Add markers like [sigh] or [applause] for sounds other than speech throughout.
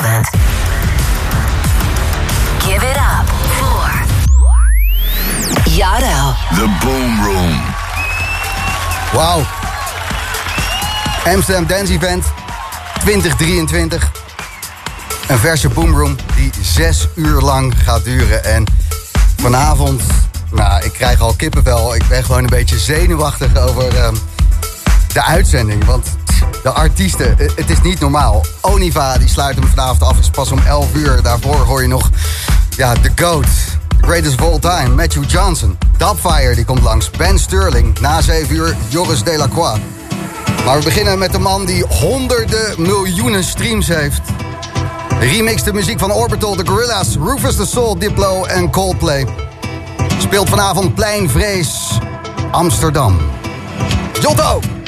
Give it up for Yado. The Boom Room. Wauw. Amsterdam Dance Event 2023. Een verse boomroom die zes uur lang gaat duren. En vanavond, nou, ik krijg al kippenvel. Ik ben gewoon een beetje zenuwachtig over ehm, de uitzending. Want de artiesten, eh, het is niet normaal. Oniva, die sluit hem vanavond af, is pas om 11 uur. Daarvoor hoor je nog, ja, The Goat. The greatest of all time, Matthew Johnson. Dubfire, die komt langs. Ben Sterling. Na 7 uur, Joris Delacroix. Maar we beginnen met de man die honderden miljoenen streams heeft. Remix de muziek van Orbital, The Gorillas, Rufus the Soul, Diplo en Coldplay. Speelt vanavond Pleinvrees, Amsterdam. Jotto!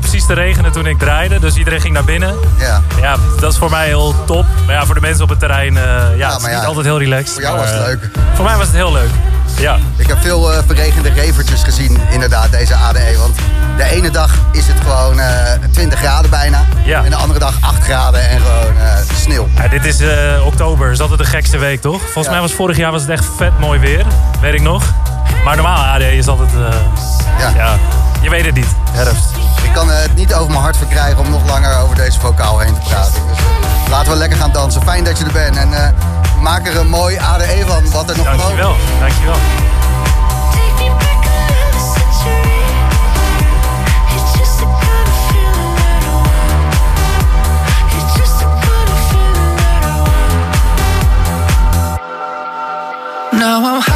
Wel precies te regenen toen ik draaide, dus iedereen ging naar binnen. Ja. Ja, dat is voor mij heel top. Maar ja, voor de mensen op het terrein, ja, het is niet altijd heel relaxed. Voor jou was het leuk. Voor mij was het heel leuk. Ja. Ik heb veel uh, verregende revertjes gezien, inderdaad, deze ADE. Want de ene dag is het gewoon uh, 20 graden bijna. Ja. En de andere dag 8 graden en gewoon uh, sneeuw. Ja, dit is oktober, is altijd de gekste week, toch? Volgens ja. mij was vorig jaar was het echt vet mooi weer. Weet ik nog. Maar normaal ADE is altijd... ja. Je weet het niet, herfst. Ik kan het niet over mijn hart verkrijgen om nog langer over deze vocaal heen te praten. Dus laten we lekker gaan dansen. Fijn dat je er bent. En maak er een mooi ADE van, wat er nog Dankjewel, dankjewel. Now I'm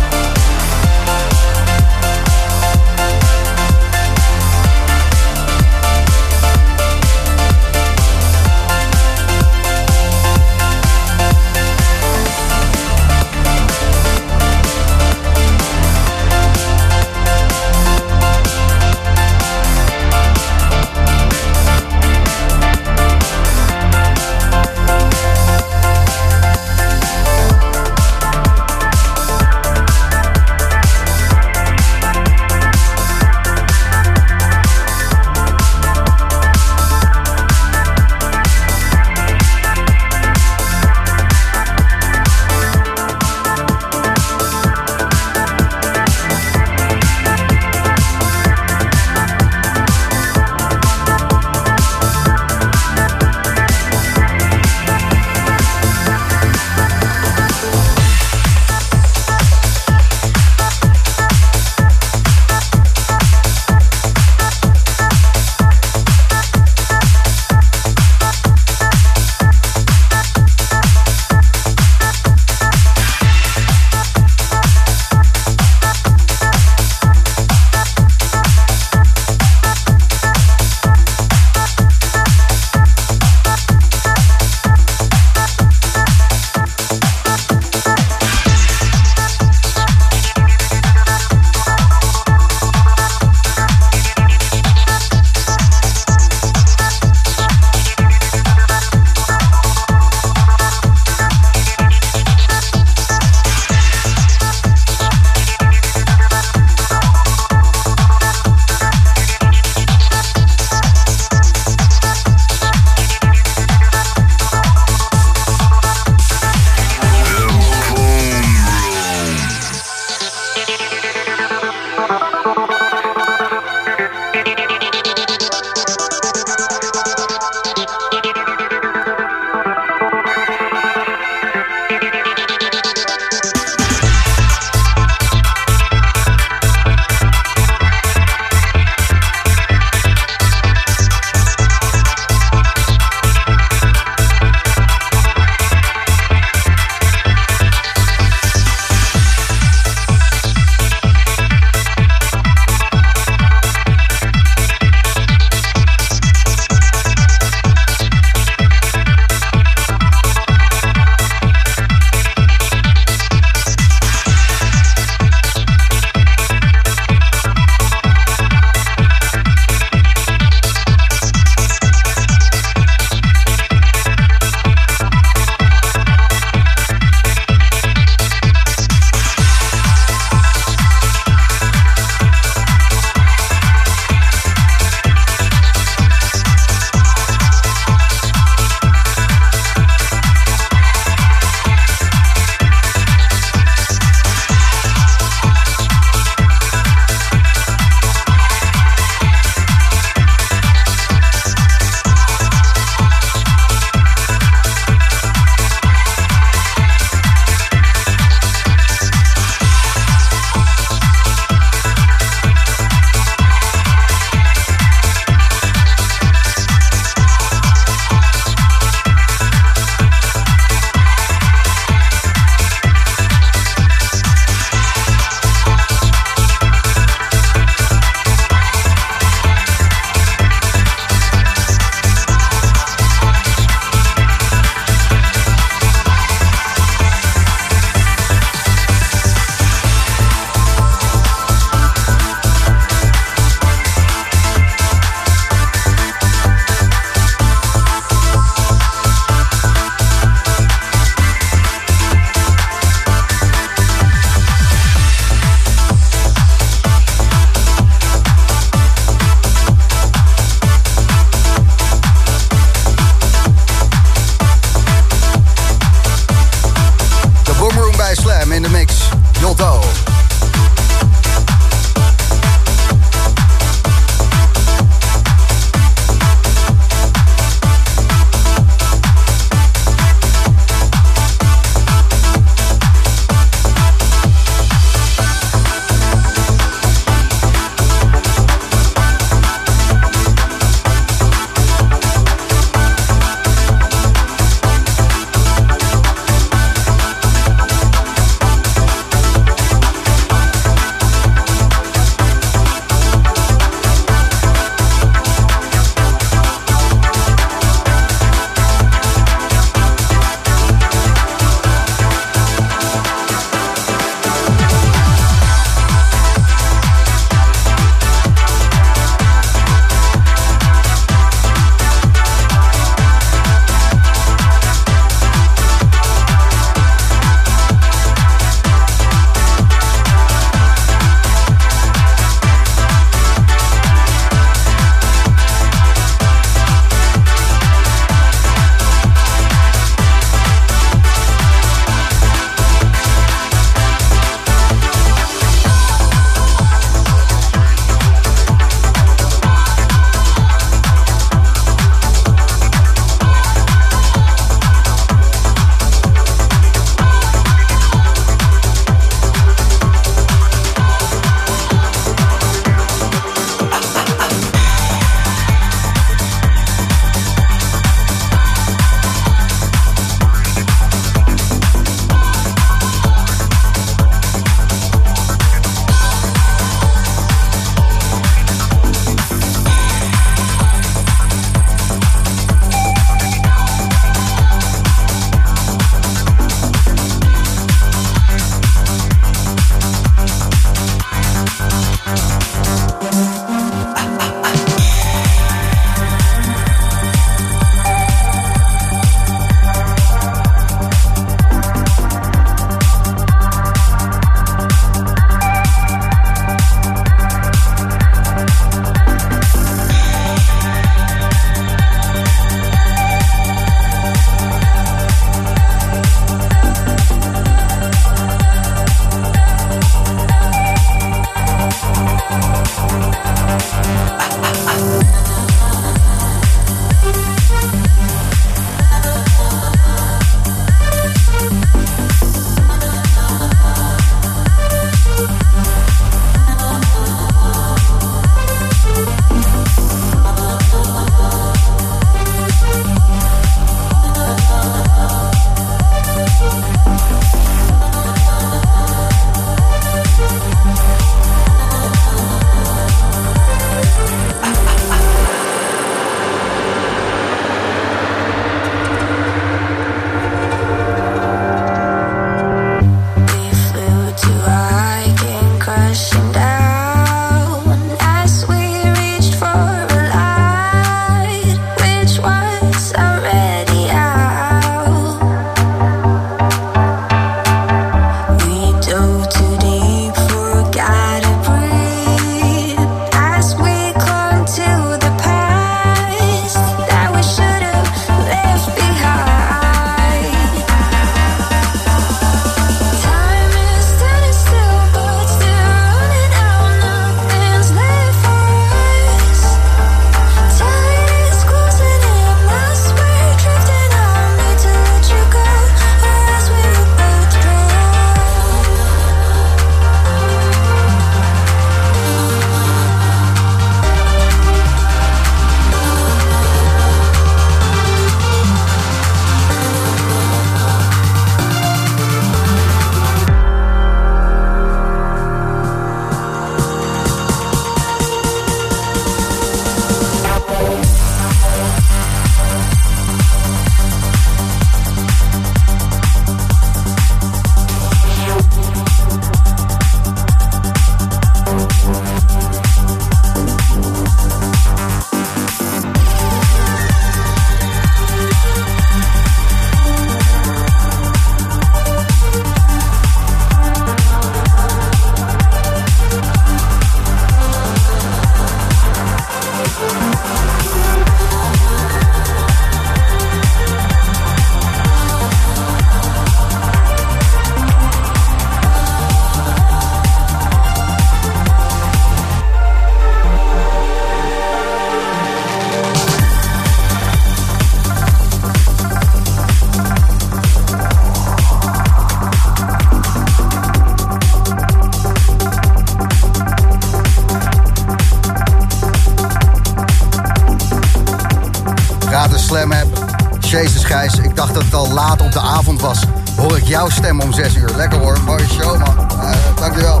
om 6 uur. Lekker hoor, mooie show man. Uh, dankjewel.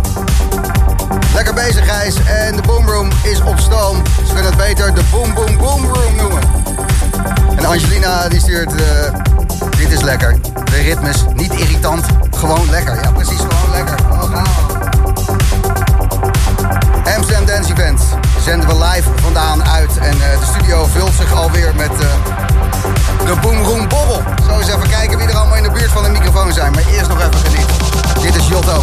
Lekker bezig Gijs. En de Boomroom is op stoom. Ze kunnen het beter de Boom Boom Boom Room noemen. En Angelina die stuurt... Uh, dit is lekker. De ritmes, niet irritant, gewoon lekker. Ja, precies, gewoon lekker. Oh, Amsterdam Dance Event zenden we live vandaan uit. En uh, de studio vult zich alweer met de Boom Bobbel. Zo eens even kijken wie er allemaal in de buurt van de microfoon zijn. Maar eerst nog even genieten. Dit is Jotto.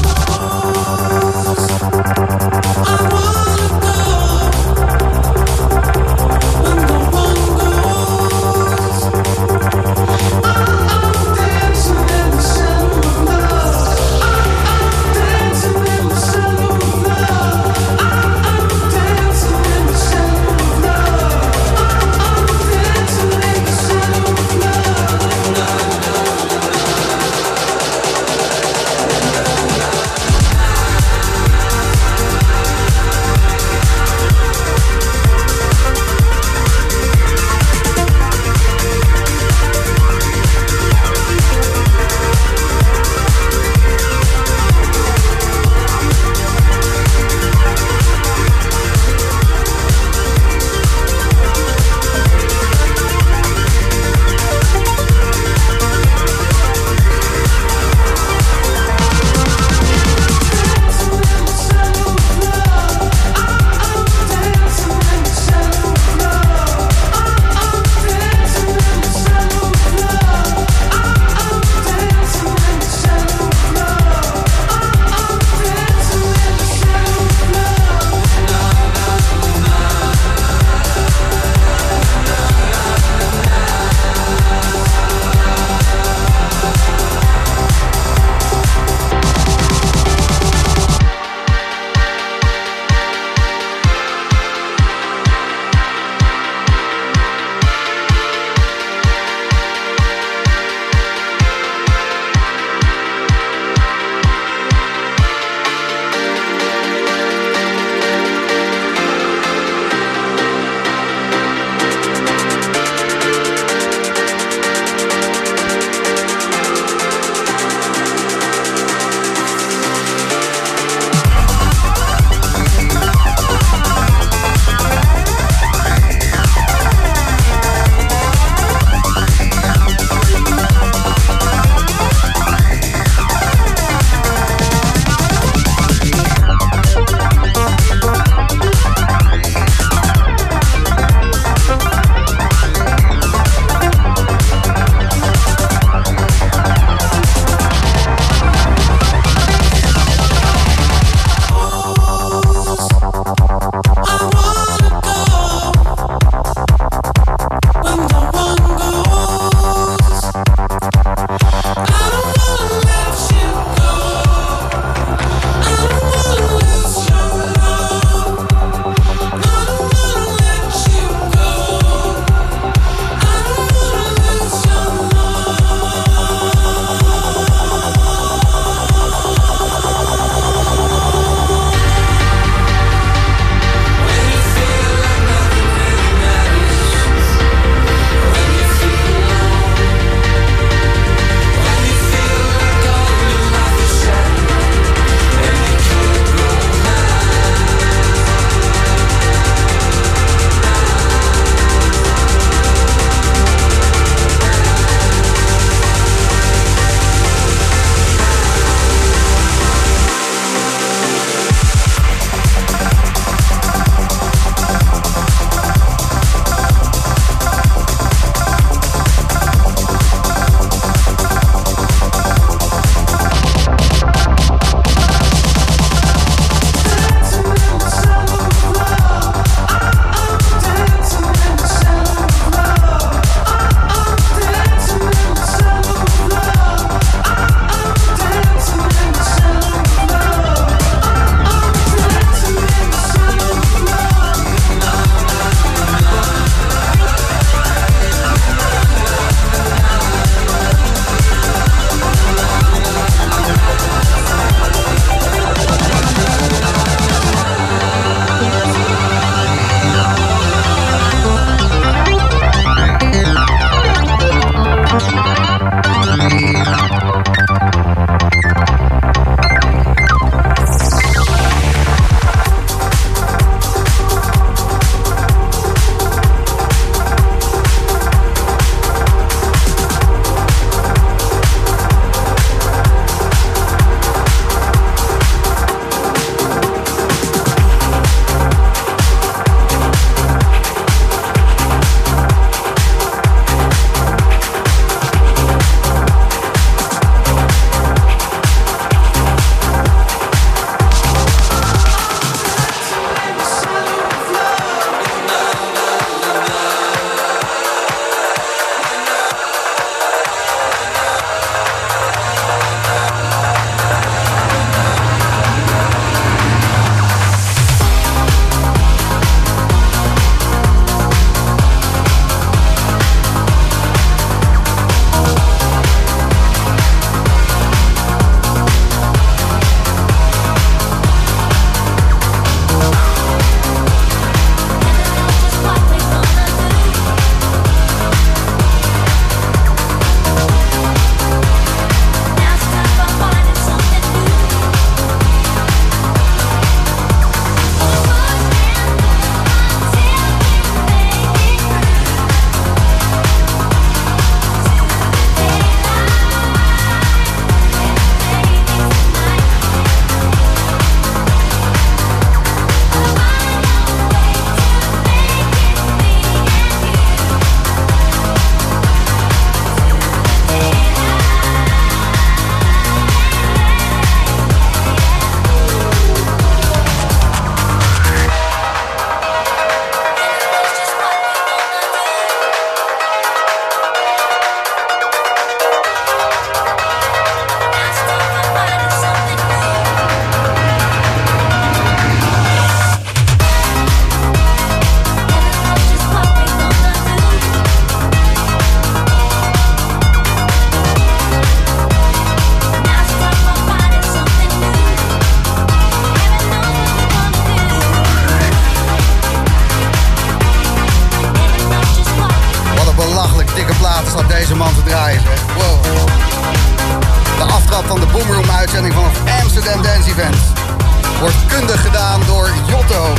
Wordt kundig gedaan door Jotto.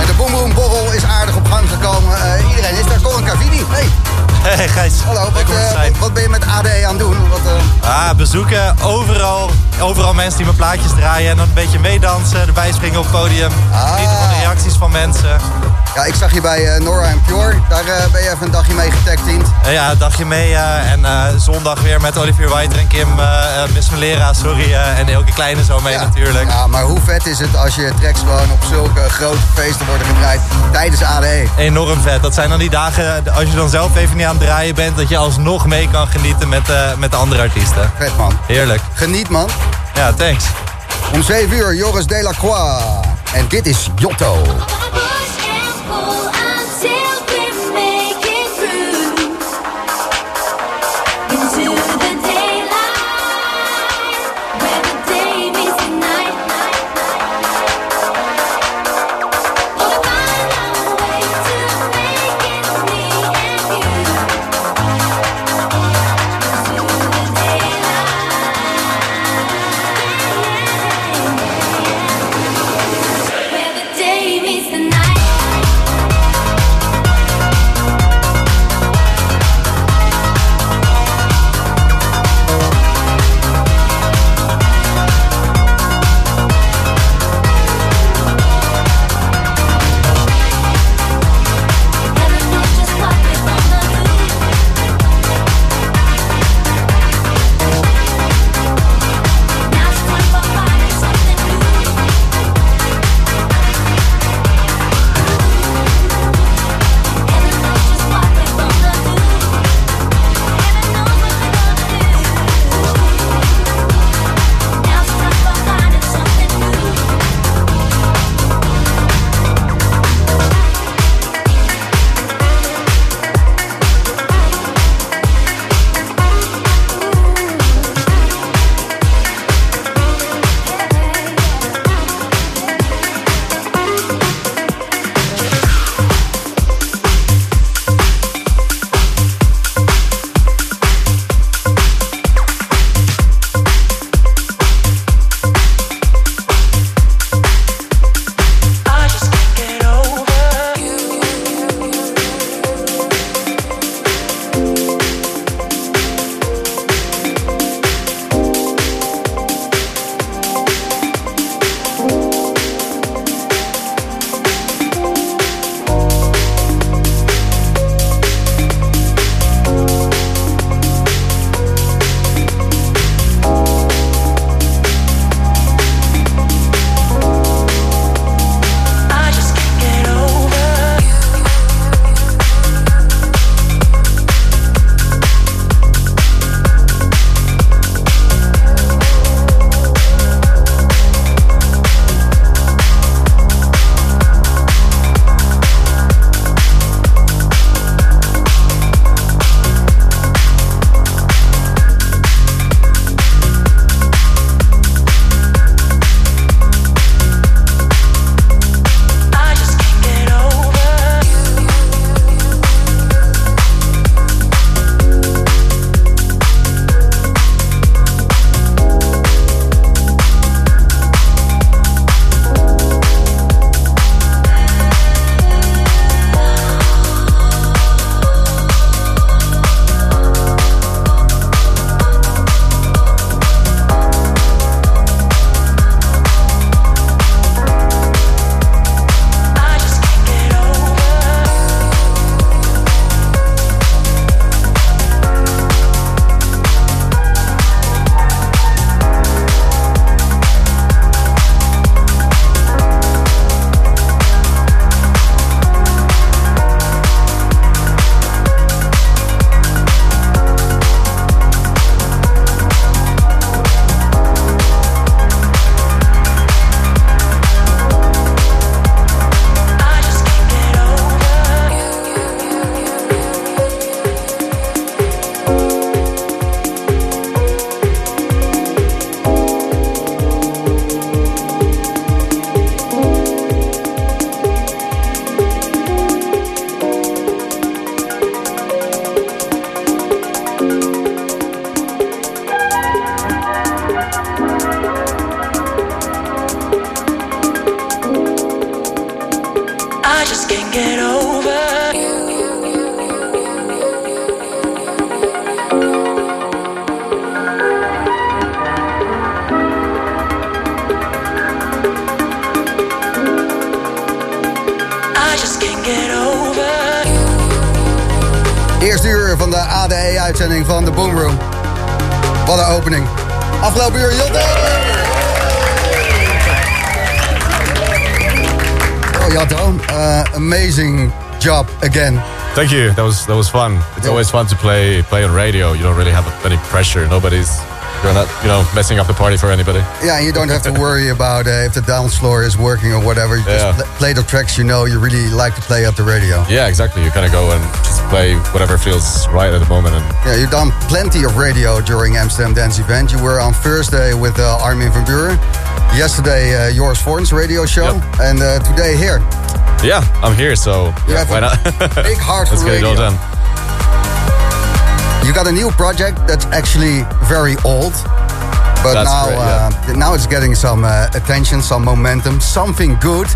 En de Borrel is aardig op gang gekomen. Eh, iedereen is daar. Corin Cavini. Hey, Hey Gijs, hallo. Wat, eh, zijn. wat, wat ben je met AD aan het doen? Wat, eh, Ah, bezoeken, overal, overal mensen die mijn plaatjes draaien en dan een beetje meedansen, erbij springen op het podium. Ah. Genieten van de reacties van mensen. Ja, ik zag je bij eh, Nora en Pure. Daar eh, ben je even een dagje mee getagteamd. En ja, een dagje mee eh, en eh, zondag weer met Olivier White en Kim eh, eh, Miss Melera, sorry, eh, en Elke Kleine zo mee ja. natuurlijk. Ja, maar hoe vet is het als je tracks gewoon op zulke grote feesten worden gedraaid tijdens ADE? Enorm vet. Dat zijn dan die dagen, als je dan zelf even niet aan het draaien bent, dat je alsnog mee kan genieten met, eh, met de andere artiesten. Vet man. Heerlijk. Geniet man. Ja, thanks. Om 7 uur Joris Delacroix. En dit is Jotto. Thank you. That was that was fun. It's Yeah. always fun to play play on radio. You don't really have any pressure. Nobody's you're not you know messing up the party for anybody. Yeah, you don't have to worry [laughs] about uh, if the dance floor is working or whatever. You Yeah. just pl- play the tracks you know you really like to play at the radio. Yeah, exactly. You kind of go and just play whatever feels right at the moment. And Yeah, you've done plenty of radio during Amsterdam Dance Event. You were on Thursday with uh, Armin van Buren. Yesterday, uh, Joris Voorn's radio show. Yep. And uh, today here. Yeah, I'm here, so yeah, why not? big [laughs] heart for Let's get it all done. You got a new project that's actually very old. But That's now, correct, uh, now it's getting some uh, attention, some momentum, something good.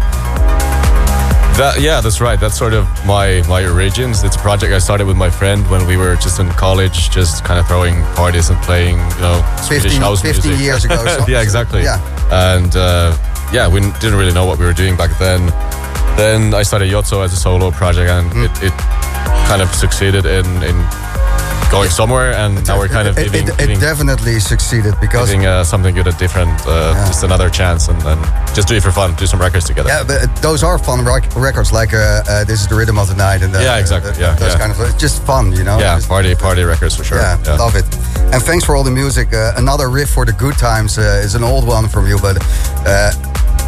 That, yeah, that's right. That's sort of my my origins. It's a project I started with my friend when we were just in college, just kind of throwing parties and playing, you know, Swedish 15 house 15 music. years ago, so- [laughs] yeah, exactly. Yeah. And uh, yeah, we didn't really know what we were doing back then. Then I started Yotso as a solo project, and Mm-hmm. it, it kind of succeeded in in going somewhere. And now we're kind of it, giving, it, it giving, definitely succeeded because giving uh, something good a different, uh, just another chance, and, and just do it for fun, do some records together. Yeah, but those are fun records. Like uh, uh, this is the rhythm of the night, and uh, Yeah, exactly, uh, yeah, those yeah. kind of just fun, you know. Yeah, Just- party party records for sure. yeah, love it. And thanks for all the music. Uh, another riff for the good times uh, is an old one from you, but uh,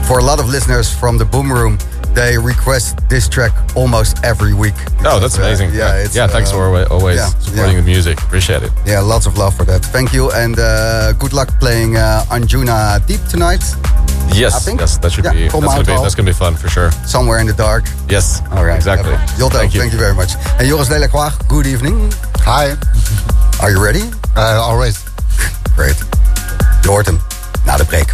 for a lot of listeners from the Boom Room, they request this track almost every week. Oh, that's Uh, amazing. yeah, it's, yeah. Thanks uh, for always, always yeah, supporting yeah. the music. Appreciate it. Yeah, lots of love for that. Thank you, and uh, good luck playing uh, Anjuna Deep tonight, Yes, I think- yes, that should yeah, be. That's Tom gonna be, that's gonna be fun for sure. somewhere in the dark. Yes, All right, exactly. Jotto, Thank you. thank you very much. And Joris Delacroix, good evening. Hi. Are you ready? Uh, always. [laughs] Great. Je hoort hem na de break.